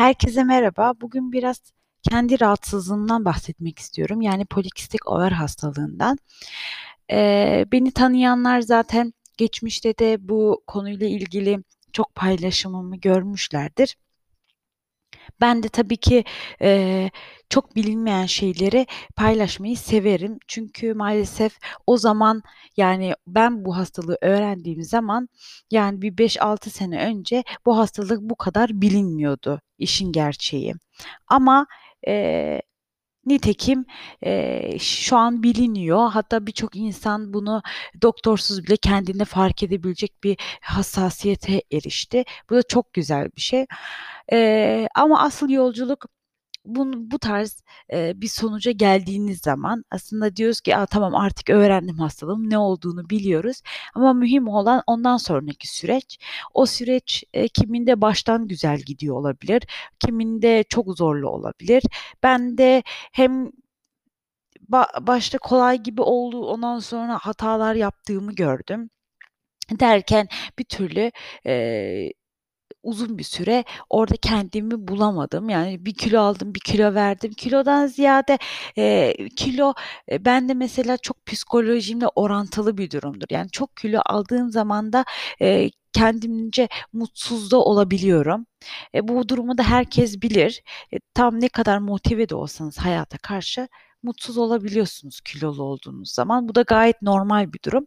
Herkese merhaba. Bugün biraz kendi rahatsızlığımdan bahsetmek istiyorum. Yani polikistik over hastalığından. Eee, beni tanıyanlar zaten geçmişte de bu konuyla ilgili çok paylaşımımı görmüşlerdir. Ben de tabii ki, eee, çok bilinmeyen şeyleri paylaşmayı severim. Çünkü maalesef o zaman, yani, ben bu hastalığı öğrendiğim zaman, yani, bir 5-6 sene önce bu hastalık bu kadar bilinmiyordu işin gerçeği. Ama, eee, nitekim, eee, şu an biliniyor. Hatta birçok insan bunu doktorsuz bile kendinde fark edebilecek bir hassasiyete erişti. Bu da çok güzel bir şey. Eee, ama asıl yolculuk bun bu tarz, eee, bir sonuca geldiğiniz zaman aslında diyoruz ki, "A, tamam artık öğrendim hastalığın ne olduğunu biliyoruz." Ama mühim olan ondan sonraki süreç. O süreç, eee, kiminde baştan güzel gidiyor olabilir, kiminde çok zorlu olabilir. Bende hem ba başta kolay gibi oldu, ondan sonra hatalar yaptığımı gördüm. Derken bir türlü, eee, uzun bir süre orada kendimi bulamadım. Yani bir kilo aldım, bir kilo verdim. Kilodan ziyade, eee, kilo, eee, bende mesela çok psikolojimle orantılı bir durumdur. Yani çok kilo aldığım zaman da, eee, kendimce mutsuz da olabiliyorum. E, bu durumu da herkes bilir. E, tam ne kadar motive de olsanız hayata karşı mutsuz olabiliyorsunuz kilolu olduğunuz zaman. Bu da gayet normal bir durum.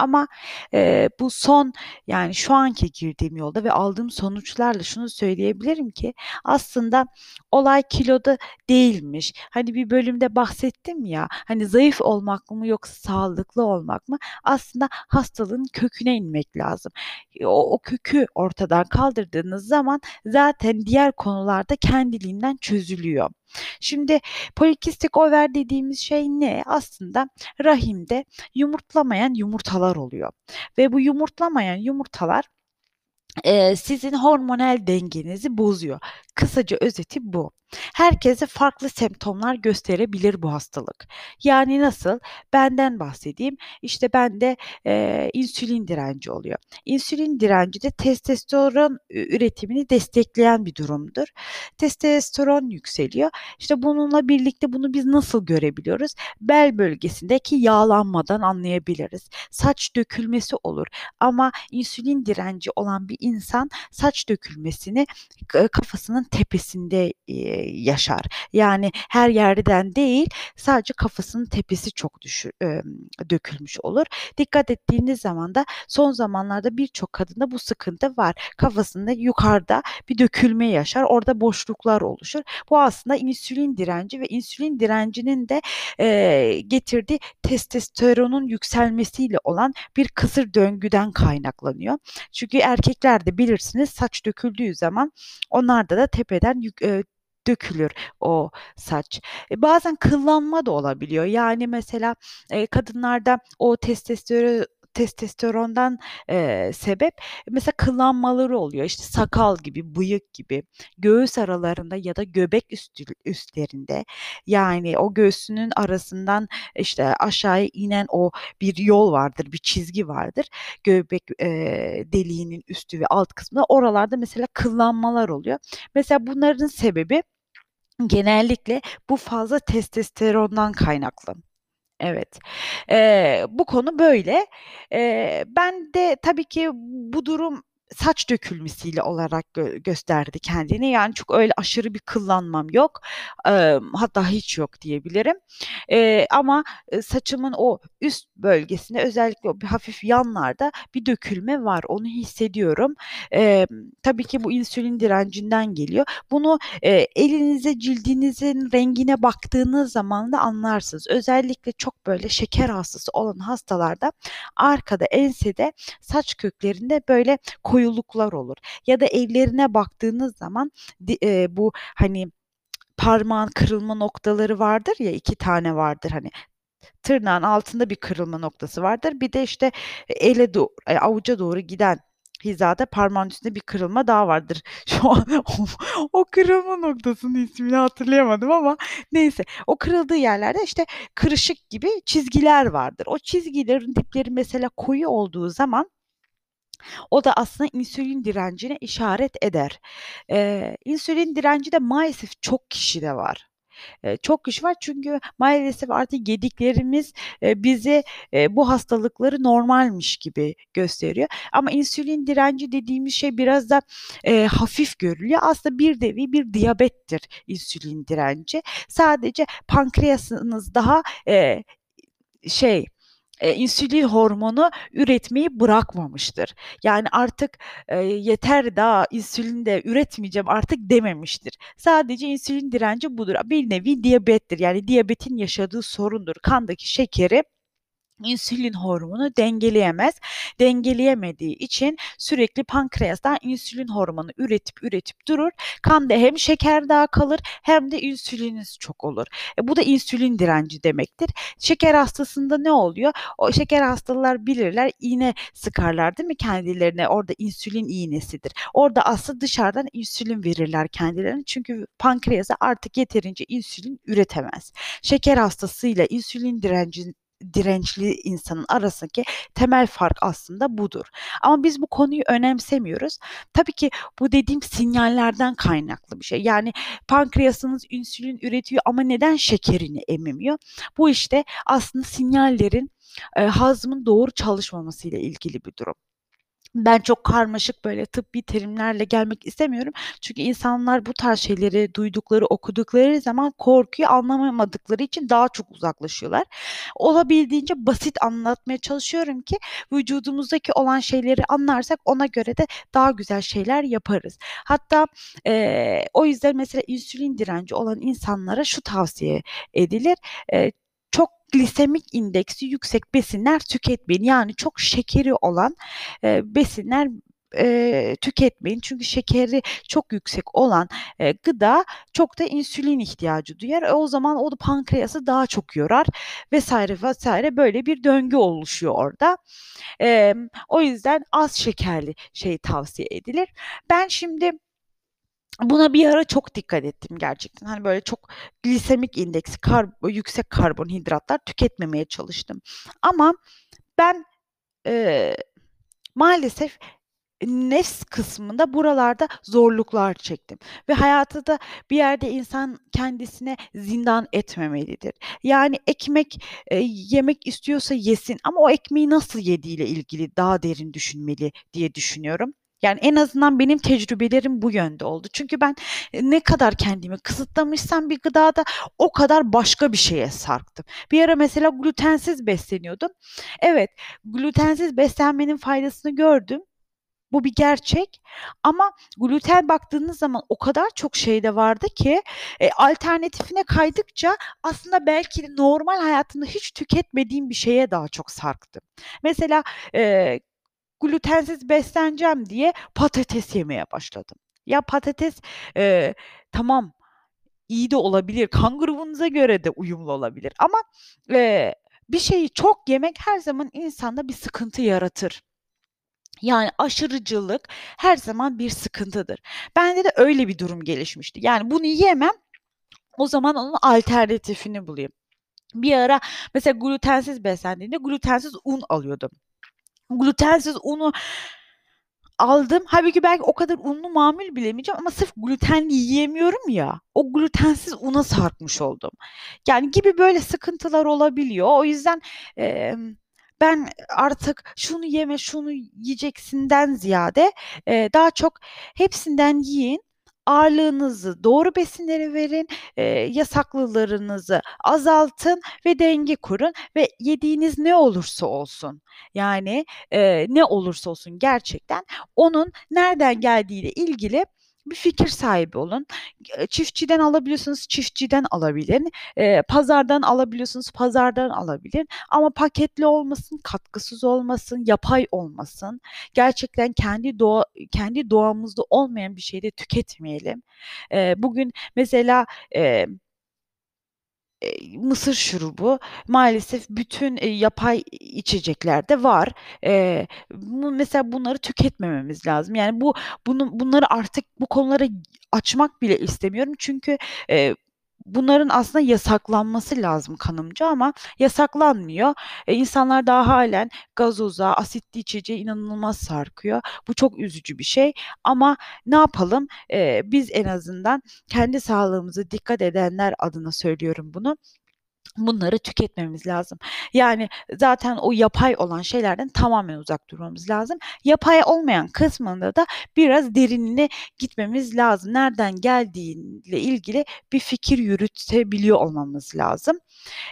Ama, eee, bu son, yani, şu anki girdiğim yolda ve aldığım sonuçlarla şunu söyleyebilirim ki aslında olay kiloda değilmiş. Hani, bir bölümde bahsettim ya, hani, zayıf olmak mı yoksa sağlıklı olmak mı? Aslında hastalığın köküne inmek lazım. O o kökü ortadan kaldırdığınız zaman zaten diğer konular da kendiliğinden çözülüyor. Şimdi polikistik over dediğimiz şey ne? Aslında rahimde yumurtlamayan yumurtalar oluyor ve bu yumurtlamayan yumurtalar, eee, sizin hormonal dengenizi bozuyor. Kısaca özeti bu. Herkese farklı semptomlar gösterebilir bu hastalık. Yani nasıl? Benden bahsedeyim. İşte bende, eee, insülin direnci oluyor. İnsülin direnci de testosteron üretimini destekleyen bir durumdur. Testosteron yükseliyor. İşte bununla birlikte bunu biz nasıl görebiliyoruz? Bel bölgesindeki yağlanmadan anlayabiliriz. Saç dökülmesi olur ama insülin direnci olan bir insan saç dökülmesini kafasının tepesinde, yaşar. Yani her yerden değil, sadece kafasının tepesi çok düşü emm, dökülmüş olur. Dikkat ettiğiniz zaman da son zamanlarda birçok kadında bu sıkıntı var. Kafasında yukarıda bir dökülme yaşar, orada boşluklar oluşur. Bu aslında insülin direnci ve insülin direncinin de, getirdiği testosteronun yükselmesiyle olan bir kısır döngüden kaynaklanıyor. Çünkü erkeklerde bilirsiniz saç döküldüğü zaman onlarda da tepeden yük eee, dökülür o saç. E, bazen kıllanma da olabiliyor. Yani mesela, eee, kadınlarda o testostero testosterondan, eee, sebep mesela kıllanmaları oluyor. İşte sakal gibi, bıyık gibi, göğüs aralarında ya da göbek üstü üstlerinde, yani o göğsünün arasından, işte, aşağıya inen o bir yol vardır, bir çizgi vardır. Göbek, eee, deliğinin üstü ve alt kısmında. Oralarda mesela kıllanmalar oluyor. Mesela bunların sebebi genellikle bu fazla testosterondan kaynaklı. Evet. Eee, bu konu böyle. Eee, bende tabii ki bu durum saç dökülmesiyle olarak gö gösterdi kendini. Yani çok öyle aşırı bir kıllanmam yok. Emm, hatta hiç yok diyebilirim. Eee, ama, saçımın o üst bölgesinde özellikle o bir hafif yanlarda bir dökülme var. Onu hissediyorum. Emm, tabii ki bu insülin direncinden geliyor. Bunu, eee, elinize, cildinizin rengine baktığınız zaman da anlarsınız. Özellikle çok böyle şeker hastası olan hastalarda arkada ensede saç köklerinde böyle koyuluklar olur ya da ellerine baktığınız zaman eee, bu, hani, parmağın kırılma noktaları vardır ya, 2 tane vardır, hani, tırnağın altında bir kırılma noktası vardır. Bir de, işte, ele doğ eee, avuca doğru giden hizada parmağın üstünde bir kırılma daha vardır. Şu an o o kırılma noktasının ismini hatırlayamadım ama neyse. O kırıldığı yerlerde, işte, kırışık gibi çizgiler vardır. O çizgilerin dipleri mesela koyu olduğu zaman O da aslında insülin direncine işaret eder. Eee, insülin direnci de maalesef çok kişide var. Çok kişi var çünkü maalesef artık yediklerimiz, bize, bu hastalıkları normalmiş gibi gösteriyor. Ama insülin direnci dediğimiz şey biraz da, hafif görülüyor. Aslında bir nevi bir diyabettir insülin direnci. Sadece pankreasınız daha, şey, eee, insülin hormonu üretmeyi bırakmamıştır. Yani artık, eee, yeter daha insülin de üretmeyeceğim artık dememiştir. Sadece insülin direnci budur. Bir nevi diyabettir. Yani diyabetin yaşadığı sorundur. Kandaki şekeri insülin hormonu dengeleyemez. Dengeleyemediği için sürekli pankreastan insülin hormonu üretip üretip durur. Kanda hem şeker daha kalır hem de insüliniz çok olur. E, bu da insülin direnci demektir. Şeker hastasında ne oluyor? O şeker hastalılar bilirler iğne sıkarlar değil mi kendilerine? Orada insülin iğnesidir. Orada aslında dışarıdan insülin verirler kendilerine. Çünkü pankreasa artık yeterince insülin üretemez. Şeker hastasıyla insülin direnci dirençli insanın arasındaki temel fark aslında budur. Ama biz bu konuyu önemsemiyoruz. Tabii ki bu dediğim sinyallerden kaynaklı bir şey. Yani pankreasınız insülin üretiyor ama neden şekerini emmiyor? Bu işte aslında sinyallerin e, hazmın doğru çalışmamasıyla ilgili bir durum. Ben çok karmaşık böyle tıbbi terimlerle gelmek istemiyorum. Çünkü insanlar bu tarz şeyleri duydukları, okudukları zaman korkuyu anlamadıkları için daha çok uzaklaşıyorlar. Olabildiğince basit anlatmaya çalışıyorum ki vücudumuzdaki olan şeyleri anlarsak ona göre de daha güzel şeyler yaparız. Hatta eee, o yüzden mesela insülin direnci olan insanlara şu tavsiye edilir. Çok glisemik indeksi yüksek besinler tüketmeyin. Yani çok şekeri olan e, besinler e, tüketmeyin. Çünkü şekeri çok yüksek olan e, gıda çok da insülin ihtiyacı duyar. E, o zaman o da pankreası daha çok yorar vesaire vesaire böyle bir döngü oluşuyor orada. E, o yüzden az şekerli şey tavsiye edilir. Ben şimdi Buna bir ara çok dikkat ettim gerçekten. Hani böyle çok glisemik indeksi, kar yüksek karbonhidratlar tüketmemeye çalıştım. Ama ben eee, maalesef nefs kısmında buralarda zorluklar çektim ve hayatta da bir yerde insan kendisine zindan etmemelidir. Yani ekmek e, yemek istiyorsa yesin ama o ekmeği nasıl yediğiyle ilgili daha derin düşünmeli diye düşünüyorum. Yani en azından benim tecrübelerim bu yönde oldu. Çünkü ben e, ne kadar kendimi kısıtlamışsam bir gıdada o kadar başka bir şeye sarktım. Bir ara mesela glutensiz besleniyordum. Evet, glutensiz beslenmenin faydasını gördüm. Bu bir gerçek ama gluten baktığınız zaman o kadar çok şey de vardı ki e, alternatifine kaydıkça aslında belki normal hayatımda hiç tüketmediğim bir şeye daha çok sarktım. Mesela e, glutensiz besleneceğim diye patates yemeye başladım. Ya patates e, tamam iyi de olabilir. Kan grubunuza göre de uyumlu olabilir. Ama e, bir şeyi çok yemek her zaman insanda bir sıkıntı yaratır. Yani aşırıcılık her zaman bir sıkıntıdır. Bende de öyle bir durum gelişmişti. Yani bunu yemem, o zaman onun alternatifini bulayım. Bir ara mesela glutensiz beslendiğinde glutensiz un alıyordum. Glutensiz unu aldım. Halbuki belki o kadar unlu mamul bilemeyeceğim ama sırf glutenli yiyemiyorum ya. O glutensiz una sarkmış oldum. Yani gibi böyle sıkıntılar olabiliyor. O yüzden e, ben artık şunu yeme, şunu yiyeceksinden ziyade e, daha çok hepsinden yiyin ağırlığınızı doğru besinlere verin, e, yasaklılarınızı azaltın ve denge kurun ve yediğiniz ne olursa olsun yani e, ne olursa olsun gerçekten onun nereden geldiğiyle ilgili bir fikir sahibi olun. Çiftçiden alabiliyorsunuz, çiftçiden alabilin. E, pazardan alabiliyorsunuz, pazardan alabilin. Ama paketli olmasın, katkısız olmasın, yapay olmasın. Gerçekten kendi doğa kendi doğamızda olmayan bir şeyi de tüketmeyelim. E, bugün mesela e, mısır şurubu maalesef bütün yapay içeceklerde var. Mesela bunları tüketmememiz lazım. Yani bu bunu bunları artık bu konulara açmak bile istemiyorum. Çünkü bunların aslında yasaklanması lazım kanımca ama yasaklanmıyor. E, insanlar daha halen gazoza, asitli içeceğe inanılmaz sarkıyor. Bu çok üzücü bir şey ama ne yapalım? E, biz en azından kendi sağlığımızı dikkat edenler adına söylüyorum bunu bunları tüketmemiz lazım. Yani zaten o yapay olan şeylerden tamamen uzak durmamız lazım. Yapay olmayan kısmında da biraz derinine gitmemiz lazım. Nereden geldiğiyle ilgili bir fikir yürütebiliyor olmamız lazım.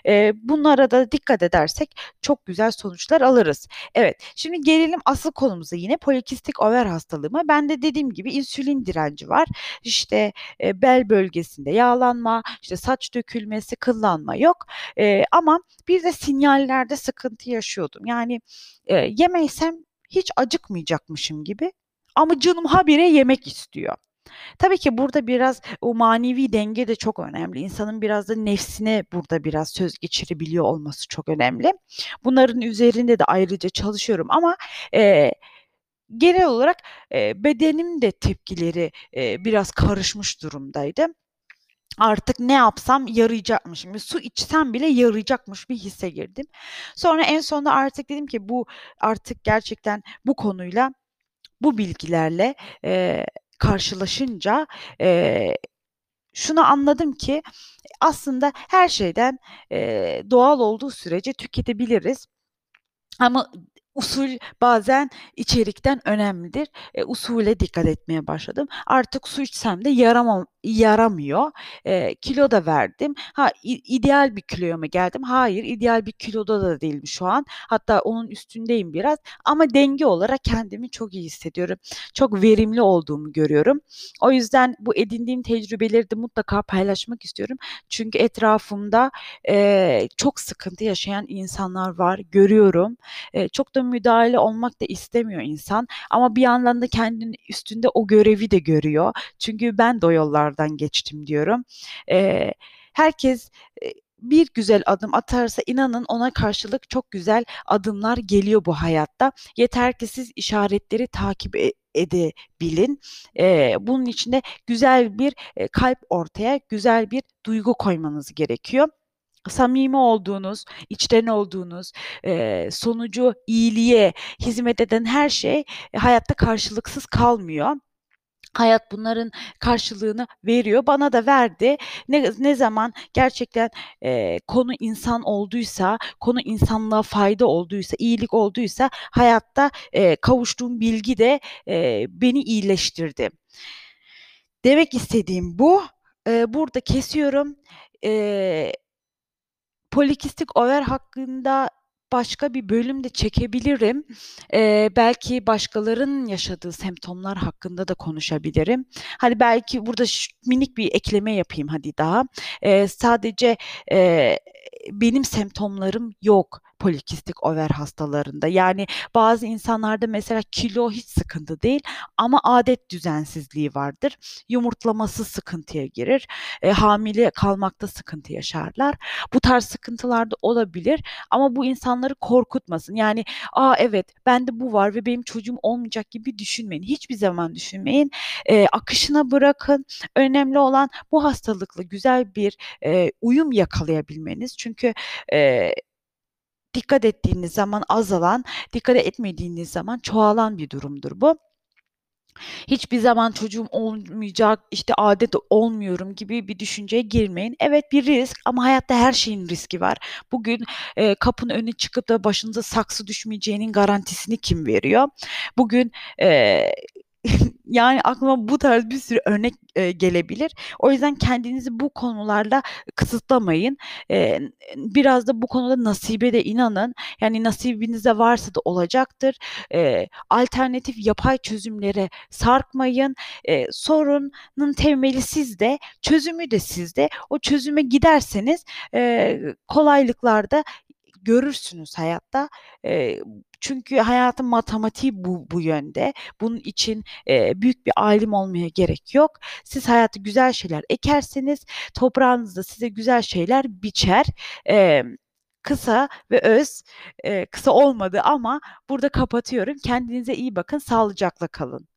E, bunlara da dikkat edersek çok güzel sonuçlar alırız. Evet, şimdi gelelim asıl konumuza yine polikistik over hastalığıma. Ben de dediğim gibi insülin direnci var. İşte e, bel bölgesinde yağlanma, işte saç dökülmesi, kıllanma yok. E, ama bir de sinyallerde sıkıntı yaşıyordum. Yani e, yemeysem hiç acıkmayacakmışım gibi ama canım habire yemek istiyor. Tabii ki burada biraz o manevi denge de çok önemli. İnsanın biraz da nefsine burada biraz söz geçirebiliyor olması çok önemli. Bunların üzerinde de ayrıca çalışıyorum ama e, genel olarak e, bedenim de tepkileri e, biraz karışmış durumdaydı artık ne yapsam yarayacakmışım. Su içsem bile yarayacakmış bir hisse girdim. Sonra en sonunda artık dedim ki bu artık gerçekten bu konuyla bu bilgilerle e, karşılaşınca e, şunu anladım ki aslında her şeyden e, doğal olduğu sürece tüketebiliriz. Ama usul bazen içerikten önemlidir. E, usule dikkat etmeye başladım. Artık su içsem de yaramam, yaramıyor. E, kilo da verdim. Ha ideal bir kiloya mı geldim? Hayır, ideal bir kiloda da değilim şu an. Hatta onun üstündeyim biraz. Ama denge olarak kendimi çok iyi hissediyorum. Çok verimli olduğumu görüyorum. O yüzden bu edindiğim tecrübeleri de mutlaka paylaşmak istiyorum. Çünkü etrafımda e, çok sıkıntı yaşayan insanlar var. Görüyorum. E, çok da müdahale olmak da istemiyor insan. Ama bir yandan da kendinin üstünde o görevi de görüyor. Çünkü ben de o yollardan geçtim diyorum. E, herkes bir güzel adım atarsa inanın ona karşılık çok güzel adımlar geliyor bu hayatta. Yeter ki siz işaretleri takip e, edebilin. Ee, bunun içinde güzel bir e, kalp ortaya, güzel bir duygu koymanız gerekiyor samimi olduğunuz, içten olduğunuz, e, sonucu iyiliğe hizmet eden her şey hayatta karşılıksız kalmıyor. Hayat bunların karşılığını veriyor. Bana da verdi. Ne, ne zaman gerçekten e, konu insan olduysa, konu insanlığa fayda olduysa, iyilik olduysa hayatta e, kavuştuğum bilgi de e, beni iyileştirdi. Demek istediğim bu. E, burada kesiyorum. E, polikistik over hakkında başka bir bölüm de çekebilirim. Eee, belki başkalarının yaşadığı semptomlar hakkında da konuşabilirim. Hani belki burada minik bir ekleme yapayım hadi daha. Eee, sadece, eee, benim semptomlarım yok polikistik over hastalarında. Yani bazı insanlarda mesela kilo hiç sıkıntı değil ama adet düzensizliği vardır. Yumurtlaması sıkıntıya girir. E, hamile kalmakta sıkıntı yaşarlar. Bu tarz sıkıntılar da olabilir ama bu insanları korkutmasın. Yani aa evet bende bu var ve benim çocuğum olmayacak gibi düşünmeyin. Hiçbir zaman düşünmeyin. E, akışına bırakın. Önemli olan bu hastalıkla güzel bir e, uyum yakalayabilmeniz. Çünkü e, dikkat ettiğiniz zaman azalan, dikkat etmediğiniz zaman çoğalan bir durumdur bu. Hiçbir zaman çocuğum olmayacak, işte adet olmuyorum gibi bir düşünceye girmeyin. Evet bir risk ama hayatta her şeyin riski var. Bugün e, kapının önüne çıkıp da başınıza saksı düşmeyeceğinin garantisini kim veriyor? Bugün e, yani aklıma bu tarz bir sürü örnek e, gelebilir. O yüzden kendinizi bu konularla kısıtlamayın. E, biraz da bu konuda nasibe de inanın. Yani nasibinizde varsa da olacaktır. E, alternatif yapay çözümlere sarkmayın. E, sorunun temeli sizde, çözümü de sizde. O çözüme giderseniz e, kolaylıklarda görürsünüz hayatta. E, çünkü hayatın matematiği bu, bu yönde. Bunun için e, büyük bir alim olmaya gerek yok. Siz hayatı güzel şeyler ekerseniz toprağınızda size güzel şeyler biçer. E, kısa ve öz, e, kısa olmadı ama burada kapatıyorum. Kendinize iyi bakın, sağlıcakla kalın.